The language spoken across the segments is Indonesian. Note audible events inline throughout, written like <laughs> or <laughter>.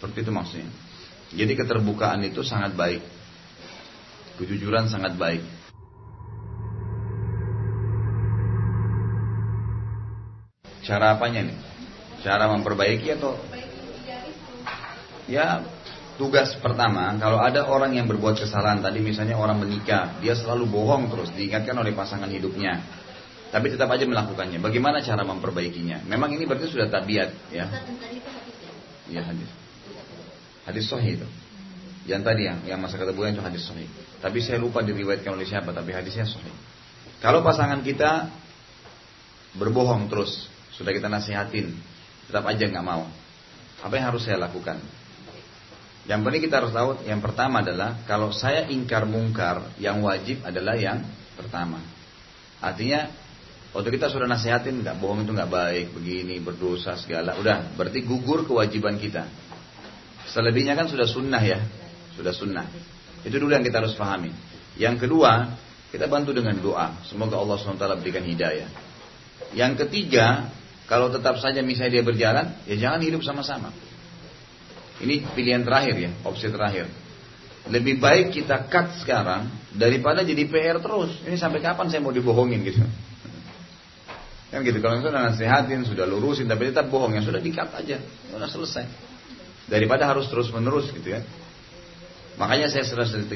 Seperti itu maksudnya. Jadi keterbukaan itu sangat baik. Kejujuran sangat baik. Cara apanya nih? Cara memperbaiki atau Ya tugas pertama kalau ada orang yang berbuat kesalahan tadi misalnya orang menikah dia selalu bohong terus diingatkan oleh pasangan hidupnya tapi tetap aja melakukannya bagaimana cara memperbaikinya memang ini berarti sudah tabiat ya Iya hadis hadis sahih itu. Yang tadi yang yang masa kata itu hadis sahih. Tapi saya lupa diriwayatkan oleh siapa tapi hadisnya sahih. Kalau pasangan kita berbohong terus sudah kita nasihatin tetap aja nggak mau. Apa yang harus saya lakukan? Yang penting kita harus tahu yang pertama adalah kalau saya ingkar mungkar, yang wajib adalah yang pertama. Artinya waktu kita sudah nasihatin nggak bohong itu nggak baik, begini berdosa segala, udah berarti gugur kewajiban kita. Selebihnya kan sudah sunnah ya, sudah sunnah. Itu dulu yang kita harus pahami. Yang kedua, kita bantu dengan doa. Semoga Allah SWT berikan hidayah. Yang ketiga, kalau tetap saja misalnya dia berjalan, ya jangan hidup sama-sama. Ini pilihan terakhir ya, opsi terakhir. Lebih baik kita cut sekarang daripada jadi PR terus. Ini sampai kapan saya mau dibohongin gitu. Kan gitu, kalau sudah nasihatin, sudah lurusin, tapi tetap bohong, yang sudah di-cut aja, sudah selesai. Daripada harus terus menerus gitu ya. Makanya saya sering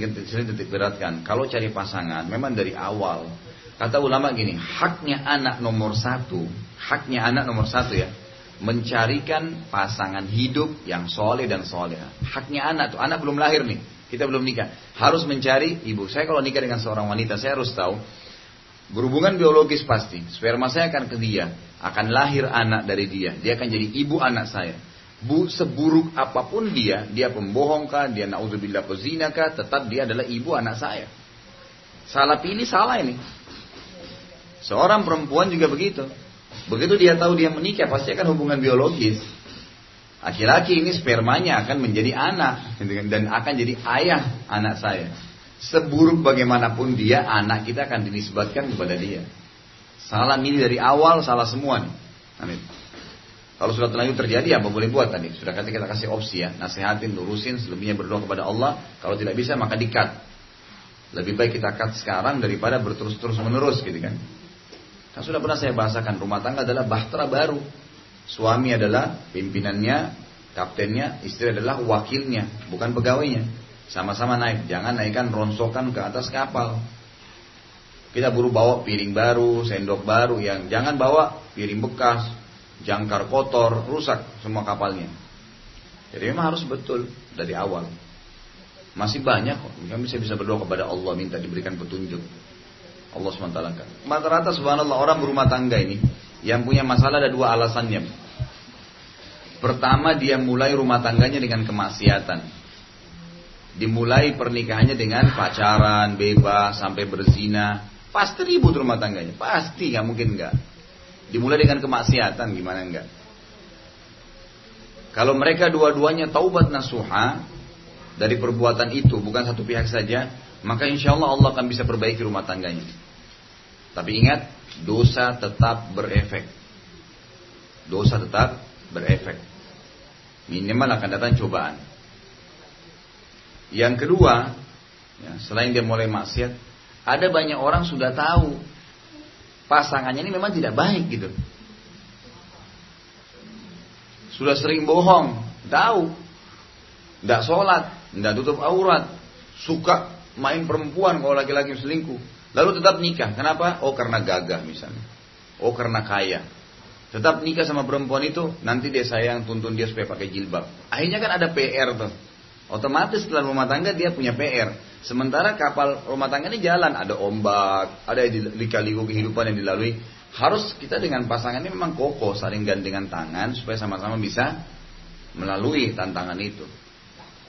titik beratkan, kalau cari pasangan, memang dari awal. Kata ulama gini, haknya anak nomor satu, haknya anak nomor satu ya, mencarikan pasangan hidup yang soleh dan soleh. Haknya anak tuh, anak belum lahir nih, kita belum nikah, harus mencari ibu. Saya kalau nikah dengan seorang wanita, saya harus tahu berhubungan biologis pasti, sperma saya akan ke dia, akan lahir anak dari dia, dia akan jadi ibu anak saya. Bu, seburuk apa pun dia, dia pembohong kah, dia naudzubillah pezina kah, tetap dia adalah ibu anak saya. Salah pilih salah ini. Seorang perempuan juga begitu. Begitu dia tahu dia menikah pasti akan hubungan biologis. Laki-laki ini spermanya akan menjadi anak dan akan jadi ayah anak saya. Seburuk bagaimanapun dia, anak kita akan dinisbatkan kepada dia. Salah milih dari awal, salah semua nih. Amin. Kalau sudah terlanjur terjadi apa boleh buat tadi? Sudah kata kita kasih opsi ya, nasihatin, lurusin, selebihnya berdoa kepada Allah. Kalau tidak bisa maka dikat. Lebih baik kita cut sekarang daripada berterus-terus menerus gitu kan. Kan sudah pernah saya bahasakan rumah tangga adalah bahtera baru. Suami adalah pimpinannya, kaptennya, istri adalah wakilnya, bukan pegawainya. Sama-sama naik, jangan naikkan ronsokan ke atas kapal. Kita buru bawa piring baru, sendok baru, yang jangan bawa piring bekas, jangkar kotor, rusak semua kapalnya. Jadi memang harus betul dari awal. Masih banyak kok, kami bisa bisa berdoa kepada Allah minta diberikan petunjuk. Allah SWT. Rata-rata subhanallah orang berumah tangga ini yang punya masalah ada dua alasannya. Pertama dia mulai rumah tangganya dengan kemaksiatan. Dimulai pernikahannya dengan pacaran, bebas, sampai berzina. Pasti ribut rumah tangganya. Pasti nggak mungkin nggak. Dimulai dengan kemaksiatan gimana enggak? Kalau mereka dua-duanya taubat nasuha dari perbuatan itu bukan satu pihak saja, maka insya Allah Allah akan bisa perbaiki rumah tangganya. Tapi ingat, dosa tetap berefek. Dosa tetap berefek. Minimal akan datang cobaan. Yang kedua, ya, selain dia mulai maksiat, ada banyak orang sudah tahu pasangannya ini memang tidak baik gitu. Sudah sering bohong, tahu, tidak sholat, tidak tutup aurat, suka main perempuan kalau laki-laki selingkuh. Lalu tetap nikah. Kenapa? Oh karena gagah misalnya. Oh karena kaya. Tetap nikah sama perempuan itu, nanti dia sayang tuntun dia supaya pakai jilbab. Akhirnya kan ada PR tuh. Otomatis setelah rumah tangga dia punya PR. Sementara kapal rumah tangga ini jalan, ada ombak, ada lika-liku kehidupan yang dilalui. Harus kita dengan pasangan ini memang kokoh, saling gandengan tangan supaya sama-sama bisa melalui tantangan itu.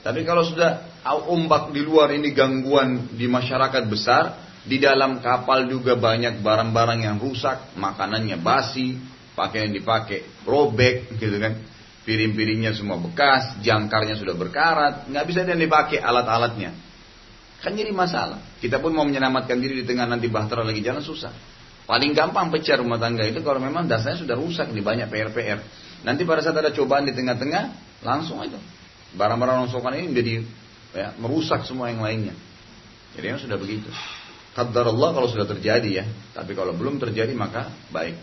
Tapi kalau sudah ombak di luar ini gangguan di masyarakat besar, di dalam kapal juga banyak barang-barang yang rusak, makanannya basi, pakaian dipakai robek gitu kan. Piring-piringnya semua bekas, jangkarnya sudah berkarat, nggak bisa dia dipakai alat-alatnya. Kan jadi masalah. Kita pun mau menyelamatkan diri di tengah nanti bahtera lagi jalan susah. Paling gampang pecah rumah tangga itu kalau memang dasarnya sudah rusak di banyak PR-PR. Nanti pada saat ada cobaan di tengah-tengah, langsung itu. Barang-barang rongsokan ini menjadi ya, merusak semua yang lainnya. Jadi yang sudah begitu. Qadar Allah kalau sudah terjadi ya. Tapi kalau belum terjadi maka baik.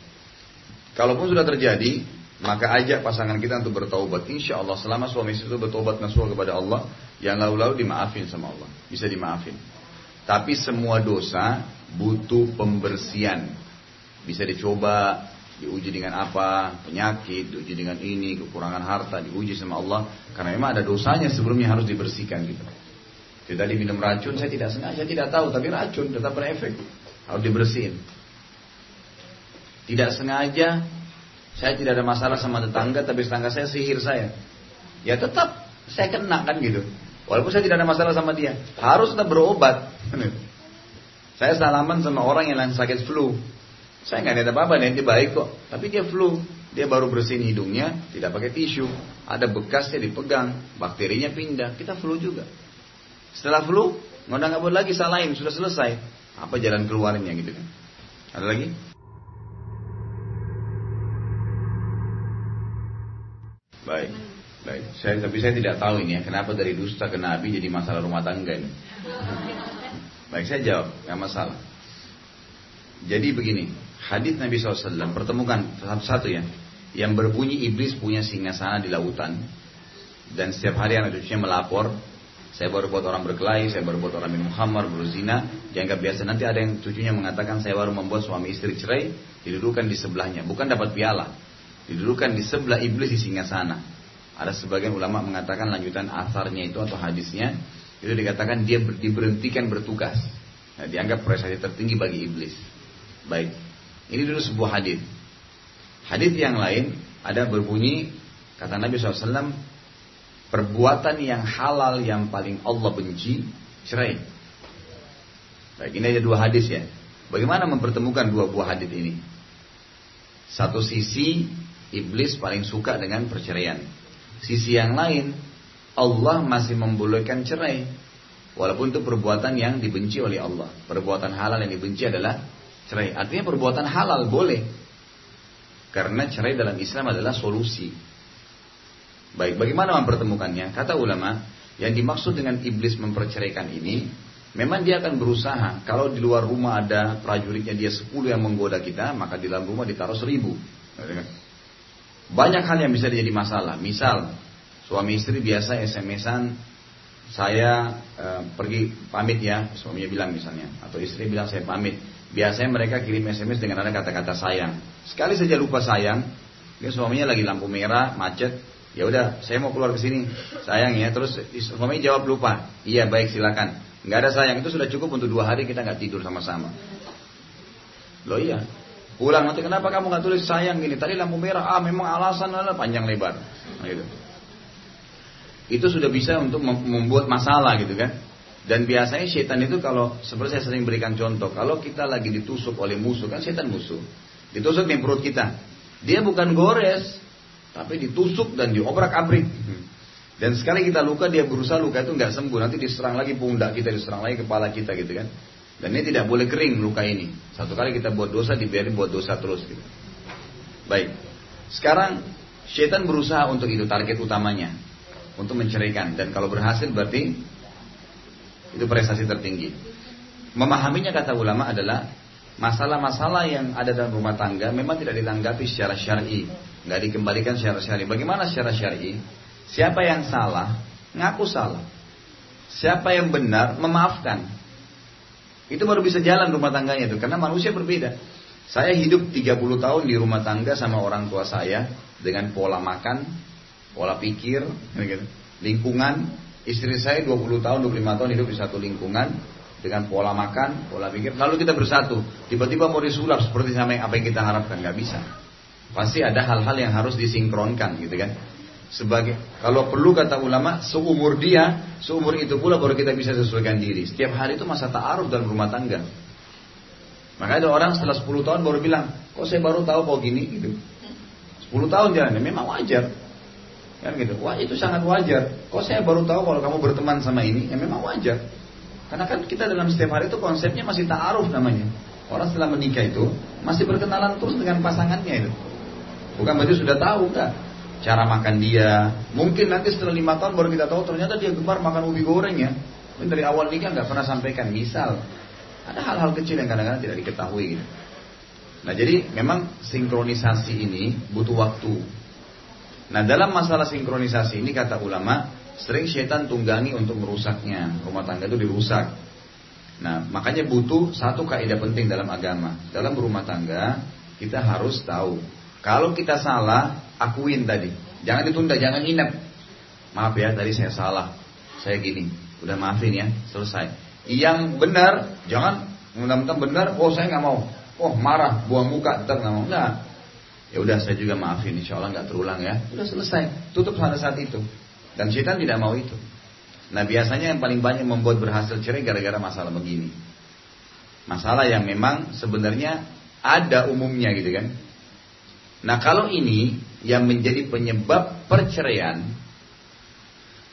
Kalaupun sudah terjadi, maka ajak pasangan kita untuk bertaubat. Insya Allah selama suami istri itu bertobat nasuh kepada Allah, yang lalu-lalu dimaafin sama Allah. Bisa dimaafin. Tapi semua dosa butuh pembersihan. Bisa dicoba, diuji dengan apa, penyakit, diuji dengan ini, kekurangan harta, diuji sama Allah. Karena memang ada dosanya sebelumnya harus dibersihkan gitu. Jadi tadi minum racun, saya tidak sengaja, tidak tahu, tapi racun tetap berefek. Harus dibersihin. Tidak sengaja, saya tidak ada masalah sama tetangga, tapi tetangga saya sihir saya. Ya tetap saya kena kan gitu. Walaupun saya tidak ada masalah sama dia, harus tetap berobat. <laughs> saya salaman sama orang yang sakit flu. Saya nggak ada apa-apa, dia baik kok. Tapi dia flu, dia baru bersihin hidungnya, tidak pakai tisu. Ada bekasnya dipegang, bakterinya pindah. Kita flu juga. Setelah flu, nggak nggak boleh lagi salahin, sudah selesai. Apa jalan keluarnya gitu kan? Ada lagi? Baik, baik. Saya tapi saya tidak tahu ini ya, kenapa dari dusta ke nabi jadi masalah rumah tangga ini. <laughs> Baik, saya jawab, nggak masalah. Jadi begini, hadis Nabi SAW pertemukan satu-satu ya, yang berbunyi iblis punya singgasana di lautan dan setiap hari anak cucunya melapor saya baru buat orang berkelahi, saya baru buat orang minum khamar, berzina, dianggap biasa. Nanti ada yang cucunya mengatakan saya baru membuat suami istri cerai, didudukan di sebelahnya, bukan dapat piala, didudukan di sebelah iblis di singa sana. Ada sebagian ulama mengatakan lanjutan asarnya itu atau hadisnya itu dikatakan dia diberhentikan bertugas. Nah, dianggap prestasi tertinggi bagi iblis. Baik, ini dulu sebuah hadis. Hadis yang lain ada berbunyi kata Nabi SAW perbuatan yang halal yang paling Allah benci, cerai. Baik, ini ada dua hadis ya. Bagaimana mempertemukan dua buah hadis ini? Satu sisi iblis paling suka dengan perceraian. Sisi yang lain Allah masih membolehkan cerai. Walaupun itu perbuatan yang dibenci oleh Allah. Perbuatan halal yang dibenci adalah cerai. Artinya perbuatan halal boleh. Karena cerai dalam Islam adalah solusi. Baik, bagaimana mempertemukannya? Kata ulama, yang dimaksud dengan iblis memperceraikan ini, memang dia akan berusaha. Kalau di luar rumah ada prajuritnya dia 10 yang menggoda kita, maka di dalam rumah ditaruh 1000. Banyak hal yang bisa jadi masalah. Misal, suami istri biasa SMS-an, saya e, pergi pamit ya, suaminya bilang misalnya, atau istri bilang saya pamit. Biasanya mereka kirim SMS dengan ada kata-kata sayang. Sekali saja lupa sayang, dia suaminya lagi lampu merah, macet, Ya udah, saya mau keluar ke sini. Sayang ya, terus suami jawab lupa. Iya baik silakan. Nggak ada sayang itu sudah cukup untuk dua hari kita nggak tidur sama-sama. Loh iya. Pulang nanti kenapa kamu nggak tulis sayang gini? Tadi lampu merah. Ah memang alasan adalah panjang lebar. Nah, gitu. Itu sudah bisa untuk membuat masalah gitu kan. Dan biasanya setan itu kalau seperti saya sering berikan contoh, kalau kita lagi ditusuk oleh musuh kan setan musuh, ditusuk di perut kita, dia bukan gores, tapi ditusuk dan diobrak abrik. Dan sekali kita luka dia berusaha luka itu nggak sembuh. Nanti diserang lagi pundak kita, diserang lagi kepala kita gitu kan. Dan ini tidak boleh kering luka ini. Satu kali kita buat dosa dibiarin buat dosa terus gitu. Baik. Sekarang setan berusaha untuk itu target utamanya. Untuk menceraikan. Dan kalau berhasil berarti itu prestasi tertinggi. Memahaminya kata ulama adalah masalah-masalah yang ada dalam rumah tangga memang tidak ditanggapi secara syar'i nggak dikembalikan secara syari. Bagaimana secara syari? Siapa yang salah, ngaku salah. Siapa yang benar, memaafkan. Itu baru bisa jalan rumah tangganya itu, karena manusia berbeda. Saya hidup 30 tahun di rumah tangga sama orang tua saya dengan pola makan, pola pikir, gitu. lingkungan. Istri saya 20 tahun, 25 tahun hidup di satu lingkungan dengan pola makan, pola pikir. Lalu kita bersatu, tiba-tiba mau disulap seperti sama yang apa yang kita harapkan, nggak bisa. Pasti ada hal-hal yang harus disinkronkan gitu kan. Sebagai kalau perlu kata ulama seumur dia, seumur itu pula baru kita bisa sesuaikan diri. Setiap hari itu masa ta'aruf dalam rumah tangga. Maka ada orang setelah 10 tahun baru bilang, kok saya baru tahu kok gini gitu. 10 tahun jalannya memang wajar. Kan gitu. Wah, itu sangat wajar. Kok saya baru tahu kalau kamu berteman sama ini? Ya memang wajar. Karena kan kita dalam setiap hari itu konsepnya masih ta'aruf namanya. Orang setelah menikah itu masih berkenalan terus dengan pasangannya itu. Bukan berarti sudah tahu, enggak. Cara makan dia. Mungkin nanti setelah lima tahun baru kita tahu ternyata dia gemar makan ubi goreng ya. Dari awal nikah nggak pernah sampaikan. Misal, ada hal-hal kecil yang kadang-kadang tidak diketahui gitu. Nah jadi memang sinkronisasi ini butuh waktu. Nah dalam masalah sinkronisasi ini kata ulama sering setan tunggangi untuk merusaknya. Rumah tangga itu dirusak. Nah makanya butuh satu kaidah penting dalam agama. Dalam rumah tangga kita harus tahu. Kalau kita salah, akuin tadi. Jangan ditunda, jangan inap. Maaf ya, tadi saya salah. Saya gini. Udah maafin ya, selesai. Yang benar, jangan mudah-mudahan benar. Oh saya nggak mau oh marah, buang muka, ntar nggak mau. Enggak. Ya udah saya juga maafin, insya Allah nggak terulang ya. Udah selesai, tutup pada saat itu. Dan syaitan tidak mau itu. Nah biasanya yang paling banyak membuat berhasil cerai gara-gara masalah begini. Masalah yang memang sebenarnya ada umumnya gitu kan. Nah kalau ini yang menjadi penyebab perceraian,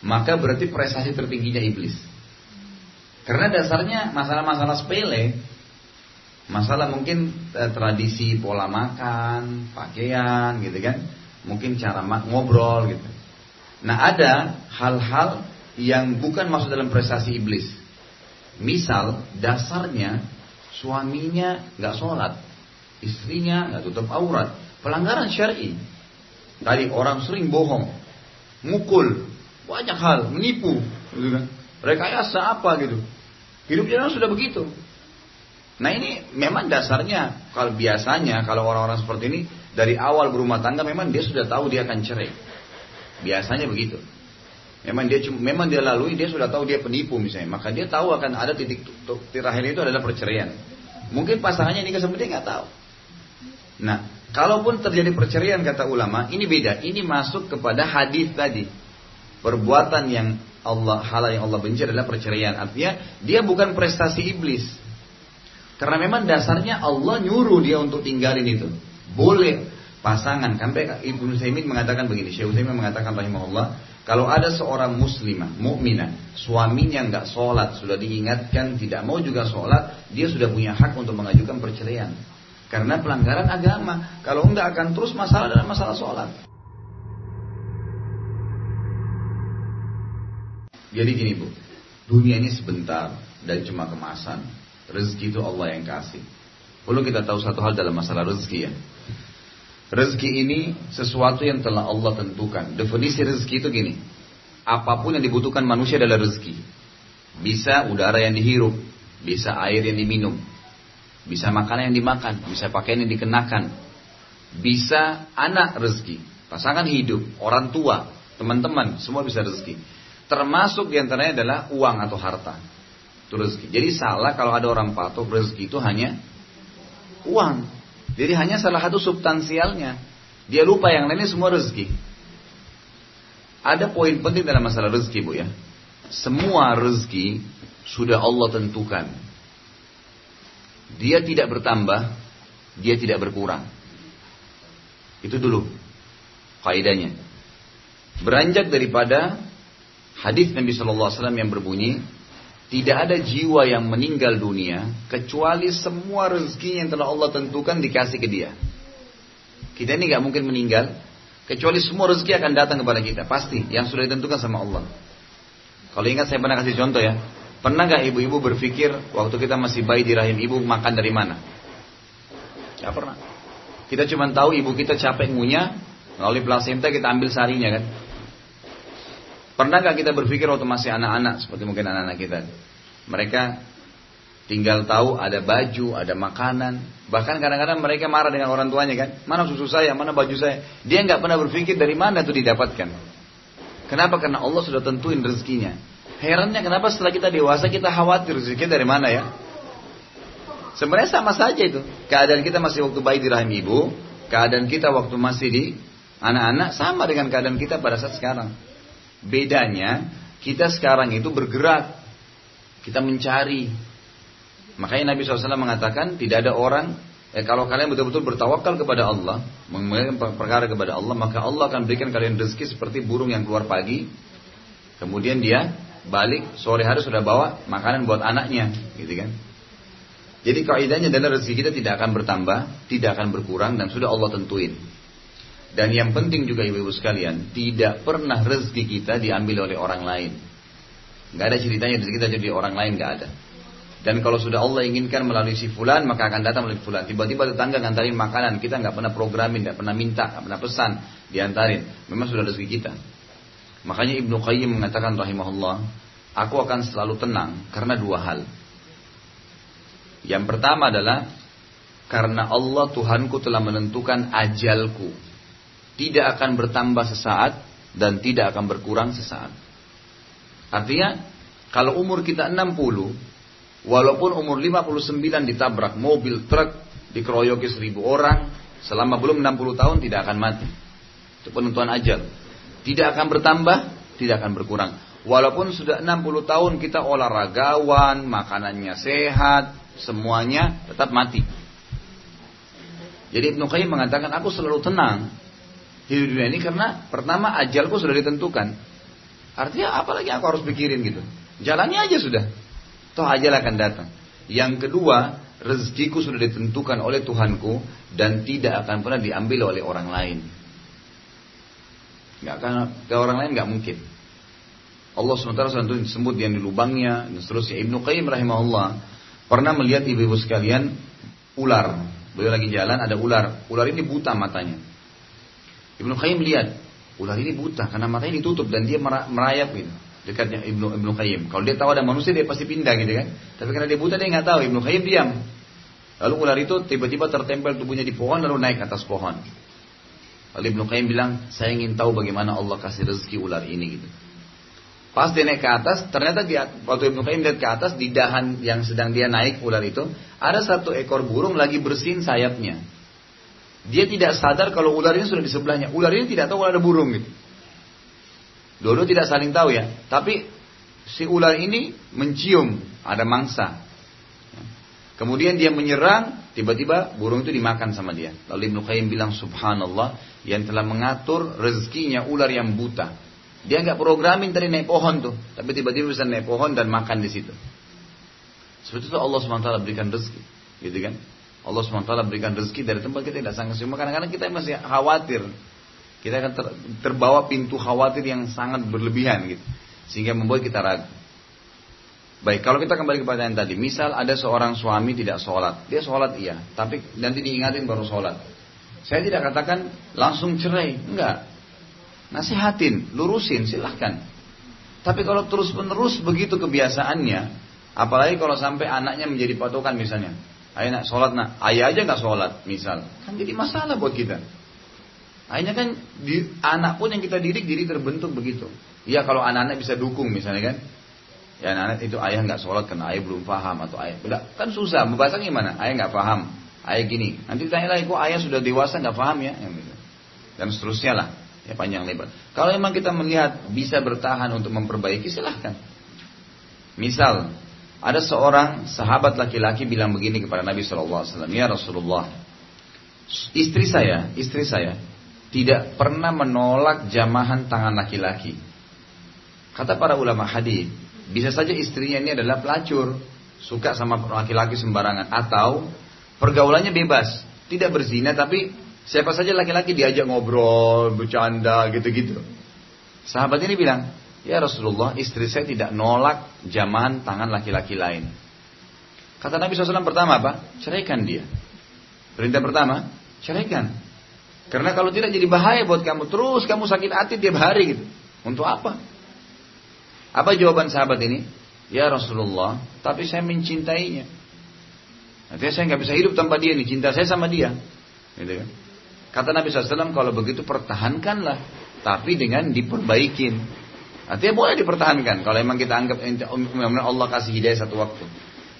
maka berarti prestasi tertingginya iblis. Karena dasarnya masalah-masalah sepele, Masalah mungkin eh, tradisi pola makan, pakaian gitu kan. Mungkin cara ngobrol gitu. Nah ada hal-hal yang bukan masuk dalam prestasi iblis. Misal dasarnya suaminya nggak sholat, istrinya nggak tutup aurat, pelanggaran syari. Tadi orang sering bohong, mukul, banyak hal, menipu, gitu kan. Rekayasa apa gitu. Hidupnya sudah begitu. Nah ini memang dasarnya kalau biasanya kalau orang-orang seperti ini dari awal berumah tangga memang dia sudah tahu dia akan cerai. Biasanya begitu. Memang dia memang dia lalui dia sudah tahu dia penipu misalnya, maka dia tahu akan ada titik terakhir itu adalah perceraian. Mungkin pasangannya ini kesempat dia nggak tahu. Nah, kalaupun terjadi perceraian kata ulama, ini beda. Ini masuk kepada hadis tadi. Perbuatan yang Allah hal yang Allah benci adalah perceraian. Artinya dia bukan prestasi iblis. Karena memang dasarnya Allah nyuruh dia untuk tinggalin itu. Boleh pasangan. Sampai Ibnu Saimin mengatakan begini. Syekh Utsaimin mengatakan rahimahullah, kalau ada seorang muslimah, mukminah, suaminya nggak sholat, sudah diingatkan tidak mau juga sholat, dia sudah punya hak untuk mengajukan perceraian. Karena pelanggaran agama. Kalau enggak akan terus masalah dalam masalah sholat. Jadi gini bu, dunia ini sebentar dan cuma kemasan. Rezeki itu Allah yang kasih. Perlu kita tahu satu hal dalam masalah rezeki ya. Rezeki ini sesuatu yang telah Allah tentukan. Definisi rezeki itu gini. Apa pun yang dibutuhkan manusia adalah rezeki. Bisa udara yang dihirup, bisa air yang diminum, bisa makanan yang dimakan, bisa pakaian yang dikenakan, bisa anak rezeki, pasangan hidup, orang tua, teman-teman, semua bisa rezeki. Termasuk di antaranya adalah uang atau harta itu rezeki. Jadi salah kalau ada orang patok rezeki itu hanya uang. Jadi hanya salah satu substansialnya. Dia lupa yang lainnya semua rezeki. Ada poin penting dalam masalah rezeki bu ya. Semua rezeki sudah Allah tentukan. Dia tidak bertambah, dia tidak berkurang. Itu dulu kaidahnya. Beranjak daripada hadis Nabi Shallallahu Alaihi Wasallam yang berbunyi, tidak ada jiwa yang meninggal dunia kecuali semua rezeki yang telah Allah tentukan dikasih ke dia. Kita ini nggak mungkin meninggal kecuali semua rezeki akan datang kepada kita pasti yang sudah ditentukan sama Allah. Kalau ingat saya pernah kasih contoh ya. Pernah nggak ibu-ibu berpikir waktu kita masih bayi di rahim ibu makan dari mana? Ya pernah. Kita cuma tahu ibu kita capek ngunyah, melalui plasenta kita ambil sarinya kan. Pernah gak kita berpikir waktu masih anak-anak seperti mungkin anak-anak kita? Mereka tinggal tahu ada baju, ada makanan. Bahkan kadang-kadang mereka marah dengan orang tuanya kan. Mana susu saya, mana baju saya. Dia nggak pernah berpikir dari mana itu didapatkan. Kenapa? Karena Allah sudah tentuin rezekinya. Herannya kenapa setelah kita dewasa kita khawatir rezeki dari mana ya? Sebenarnya sama saja itu. Keadaan kita masih waktu bayi di rahim ibu, keadaan kita waktu masih di anak-anak sama dengan keadaan kita pada saat sekarang. Bedanya kita sekarang itu bergerak, kita mencari. Makanya Nabi SAW mengatakan tidak ada orang eh, kalau kalian betul-betul bertawakal kepada Allah, mengemban perkara kepada Allah, maka Allah akan berikan kalian rezeki seperti burung yang keluar pagi, kemudian dia balik sore hari sudah bawa makanan buat anaknya, gitu kan? Jadi kaidahnya adalah rezeki kita tidak akan bertambah, tidak akan berkurang dan sudah Allah tentuin. Dan yang penting juga ibu-ibu sekalian, tidak pernah rezeki kita diambil oleh orang lain. Gak ada ceritanya rezeki kita jadi orang lain, gak ada. Dan kalau sudah Allah inginkan melalui si fulan, maka akan datang melalui fulan. Tiba-tiba tetangga ngantarin makanan, kita nggak pernah programin, nggak pernah minta, nggak pernah pesan, diantarin. Memang sudah rezeki kita. Makanya Ibnu Qayyim mengatakan rahimahullah, aku akan selalu tenang karena dua hal. Yang pertama adalah karena Allah Tuhanku telah menentukan ajalku. Tidak akan bertambah sesaat dan tidak akan berkurang sesaat. Artinya, kalau umur kita 60, Walaupun umur 59 ditabrak mobil, truk, dikeroyoki seribu orang, selama belum 60 tahun tidak akan mati. Itu penentuan ajal. Tidak akan bertambah, tidak akan berkurang. Walaupun sudah 60 tahun kita olahragawan, makanannya sehat, semuanya tetap mati. Jadi Ibnu Qayyim mengatakan aku selalu tenang hidup dunia ini karena pertama ajalku sudah ditentukan. Artinya apalagi aku harus pikirin gitu. Jalannya aja sudah. Toh ajal akan datang. Yang kedua, rezekiku sudah ditentukan oleh Tuhanku dan tidak akan pernah diambil oleh orang lain. Gak akan ke orang lain gak mungkin. Allah SWT disebut yang di lubangnya dan seterusnya. Ibnu Qayyim rahimahullah pernah melihat ibu-ibu sekalian ular. Beliau lagi jalan ada ular. Ular ini buta matanya. Ibnu Qayyim lihat ular ini buta karena matanya ditutup dan dia merayap gitu dekatnya Ibnu Ibnu Qayyim. Kalau dia tahu ada manusia dia pasti pindah gitu kan. Tapi karena dia buta dia nggak tahu. Ibnu Qayyim diam. Lalu ular itu tiba-tiba tertempel tubuhnya di pohon lalu naik atas pohon. Lalu Ibnu Qayyim bilang, saya ingin tahu bagaimana Allah kasih rezeki ular ini gitu. Pas dia naik ke atas, ternyata dia, waktu Ibnu Qayyim lihat ke atas di dahan yang sedang dia naik ular itu, ada satu ekor burung lagi bersin sayapnya. Dia tidak sadar kalau ular ini sudah di sebelahnya. Ular ini tidak tahu kalau ada burung gitu. Dulu tidak saling tahu ya. Tapi si ular ini mencium ada mangsa. Kemudian dia menyerang, tiba-tiba burung itu dimakan sama dia. Lalu Ibnu Qayyim bilang subhanallah yang telah mengatur rezekinya ular yang buta. Dia nggak programin tadi naik pohon tuh, tapi tiba-tiba bisa naik pohon dan makan di situ. Seperti itu Allah SWT berikan rezeki, gitu kan? Allah SWT berikan rezeki dari tempat kita tidak sangka semua. Kadang-kadang kita masih khawatir kita akan ter, terbawa pintu khawatir yang sangat berlebihan gitu. Sehingga membuat kita ragu. Baik, kalau kita kembali ke pertanyaan tadi, misal ada seorang suami tidak sholat, dia sholat iya, tapi nanti diingatin baru sholat. Saya tidak katakan langsung cerai, enggak. Nasihatin, lurusin, silahkan. Tapi kalau terus menerus begitu kebiasaannya, apalagi kalau sampai anaknya menjadi patokan misalnya, ayah nak sholat nak, ayah aja nggak sholat, misal, kan jadi masalah buat kita. Akhirnya kan di, anak pun yang kita didik diri terbentuk begitu. Iya kalau anak-anak bisa dukung misalnya kan. Ya anak-anak itu ayah nggak sholat karena ayah belum paham atau ayah. Enggak, kan susah. Membahasnya gimana? Ayah nggak paham. Ayah gini. Nanti tanya lagi kok ayah sudah dewasa nggak paham ya. Gitu. Dan seterusnya lah. Ya panjang lebar. Kalau memang kita melihat bisa bertahan untuk memperbaiki silahkan. Misal ada seorang sahabat laki-laki bilang begini kepada Nabi SAW. Ya Rasulullah. Istri saya, istri saya tidak pernah menolak jamahan tangan laki-laki. Kata para ulama hadis, bisa saja istrinya ini adalah pelacur, suka sama laki-laki sembarangan atau pergaulannya bebas, tidak berzina tapi siapa saja laki-laki diajak ngobrol, bercanda gitu-gitu. Sahabat ini bilang, "Ya Rasulullah, istri saya tidak nolak jamahan tangan laki-laki lain." Kata Nabi SAW pertama apa? Ceraikan dia. Perintah pertama, ceraikan. Karena kalau tidak jadi bahaya buat kamu. Terus kamu sakit hati tiap hari gitu. Untuk apa? Apa jawaban sahabat ini? Ya Rasulullah, tapi saya mencintainya. Artinya saya nggak bisa hidup tanpa dia nih. Cinta saya sama dia. Gitu kan? Kata Nabi SAW, kalau begitu pertahankanlah. Tapi dengan diperbaikin. Artinya boleh dipertahankan. Kalau memang kita anggap Allah kasih hidayah satu waktu.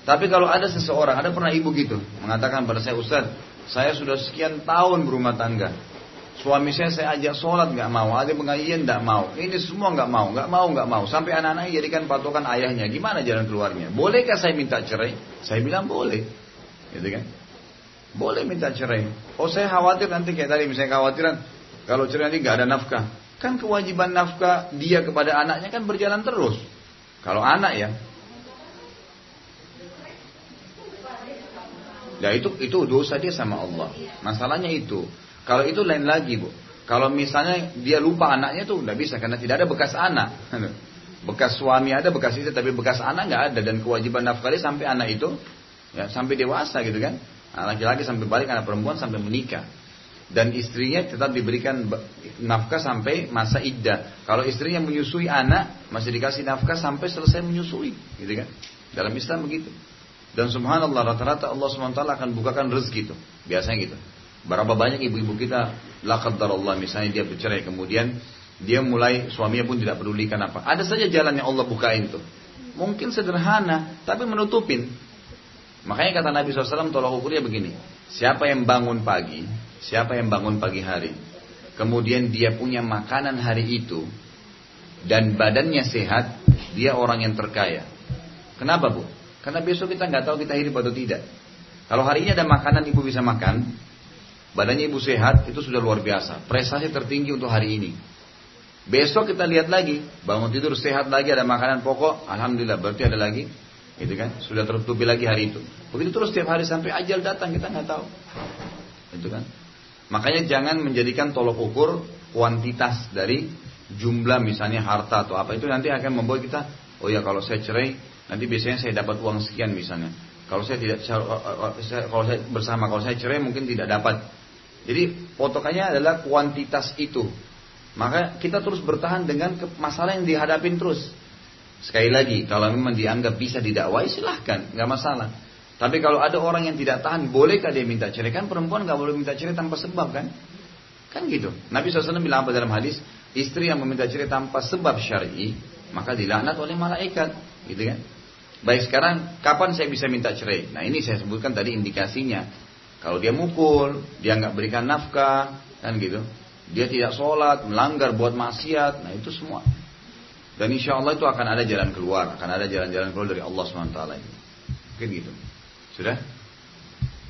Tapi kalau ada seseorang, ada pernah ibu gitu. Mengatakan pada saya, Ustaz, saya sudah sekian tahun berumah tangga. Suami saya saya ajak sholat nggak mau, ada pengajian nggak mau. Ini semua nggak mau, nggak mau, nggak mau. Sampai anak-anaknya jadikan patokan ayahnya. Gimana jalan keluarnya? Bolehkah saya minta cerai? Saya bilang boleh, gitu kan? Boleh minta cerai. Oh saya khawatir nanti kayak tadi misalnya khawatiran kalau cerai nanti nggak ada nafkah. Kan kewajiban nafkah dia kepada anaknya kan berjalan terus. Kalau anak ya, Ya itu itu dosa dia sama Allah. Masalahnya itu. Kalau itu lain lagi bu. Kalau misalnya dia lupa anaknya tuh nggak bisa karena tidak ada bekas anak. <laughs> Bekas suami ada, bekas istri, tapi bekas anak nggak ada dan kewajiban nafkah sampai anak itu ya sampai dewasa gitu kan. Nah, laki-laki sampai balik anak perempuan sampai menikah dan istrinya tetap diberikan nafkah sampai masa iddah. Kalau istrinya menyusui anak masih dikasih nafkah sampai selesai menyusui, gitu kan? Dalam Islam begitu. Dan subhanallah rata-rata Allah SWT akan bukakan rezeki itu. Biasanya gitu. Berapa banyak ibu-ibu kita lakad Allah misalnya dia bercerai kemudian dia mulai suaminya pun tidak pedulikan apa. Ada saja jalan yang Allah bukain tuh. Mungkin sederhana tapi menutupin. Makanya kata Nabi SAW tolak ukurnya begini. Siapa yang bangun pagi, siapa yang bangun pagi hari, kemudian dia punya makanan hari itu dan badannya sehat, dia orang yang terkaya. Kenapa bu? Karena besok kita nggak tahu kita hidup atau tidak. Kalau hari ini ada makanan ibu bisa makan, badannya ibu sehat, itu sudah luar biasa. Prestasi tertinggi untuk hari ini. Besok kita lihat lagi, bangun tidur sehat lagi, ada makanan pokok, alhamdulillah berarti ada lagi, gitu kan? Sudah tertutupi lagi hari itu. Begitu terus setiap hari sampai ajal datang kita nggak tahu, itu kan? Makanya jangan menjadikan tolok ukur kuantitas dari jumlah misalnya harta atau apa itu nanti akan membuat kita, oh ya kalau saya cerai nanti biasanya saya dapat uang sekian misalnya. Kalau saya tidak kalau saya bersama kalau saya cerai mungkin tidak dapat jadi potokannya adalah kuantitas itu. Maka kita terus bertahan dengan masalah yang dihadapin terus. Sekali lagi, kalau memang dianggap bisa didakwai silahkan, nggak masalah. Tapi kalau ada orang yang tidak tahan, bolehkah dia minta cerai? Kan perempuan nggak boleh minta cerai tanpa sebab kan? Kan gitu. Nabi SAW bilang apa dalam hadis? Istri yang meminta cerai tanpa sebab syar'i, maka dilaknat oleh malaikat, gitu kan? Baik sekarang, kapan saya bisa minta cerai? Nah ini saya sebutkan tadi indikasinya. Kalau dia mukul, dia nggak berikan nafkah, kan gitu. Dia tidak sholat, melanggar, buat maksiat, nah itu semua. Dan insya Allah itu akan ada jalan keluar, akan ada jalan-jalan keluar dari Allah swt. Mungkin gitu. Sudah?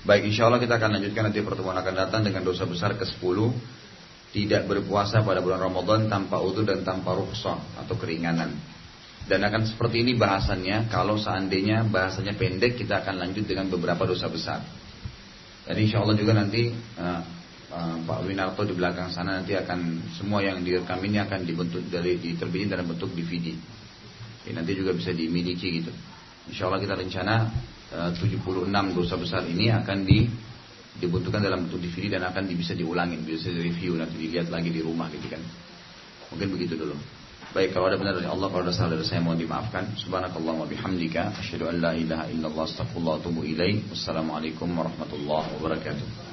Baik, insya Allah kita akan lanjutkan nanti pertemuan akan datang dengan dosa besar ke-10 tidak berpuasa pada bulan Ramadan tanpa utuh dan tanpa rukhsah atau keringanan. Dan akan seperti ini bahasannya kalau seandainya bahasanya pendek kita akan lanjut dengan beberapa dosa besar. Dan insya Allah juga nanti uh, uh, Pak Winarto di belakang sana nanti akan semua yang direkam ini akan dibentuk dari diterbitin dalam bentuk DVD. Jadi nanti juga bisa dimiliki gitu. Insya Allah kita rencana uh, 76 dosa besar ini akan di dibutuhkan dalam bentuk DVD dan akan bisa diulangin, bisa di review nanti dilihat lagi di rumah gitu kan. Mungkin begitu dulu. Baik kalau ada benar dari Allah kalau ada salah dari saya mohon dimaafkan. Subhanakallah wa bihamdika asyhadu an la ilaha illallah astaghfirullah wa atubu ilaih. Wassalamualaikum warahmatullahi wabarakatuh.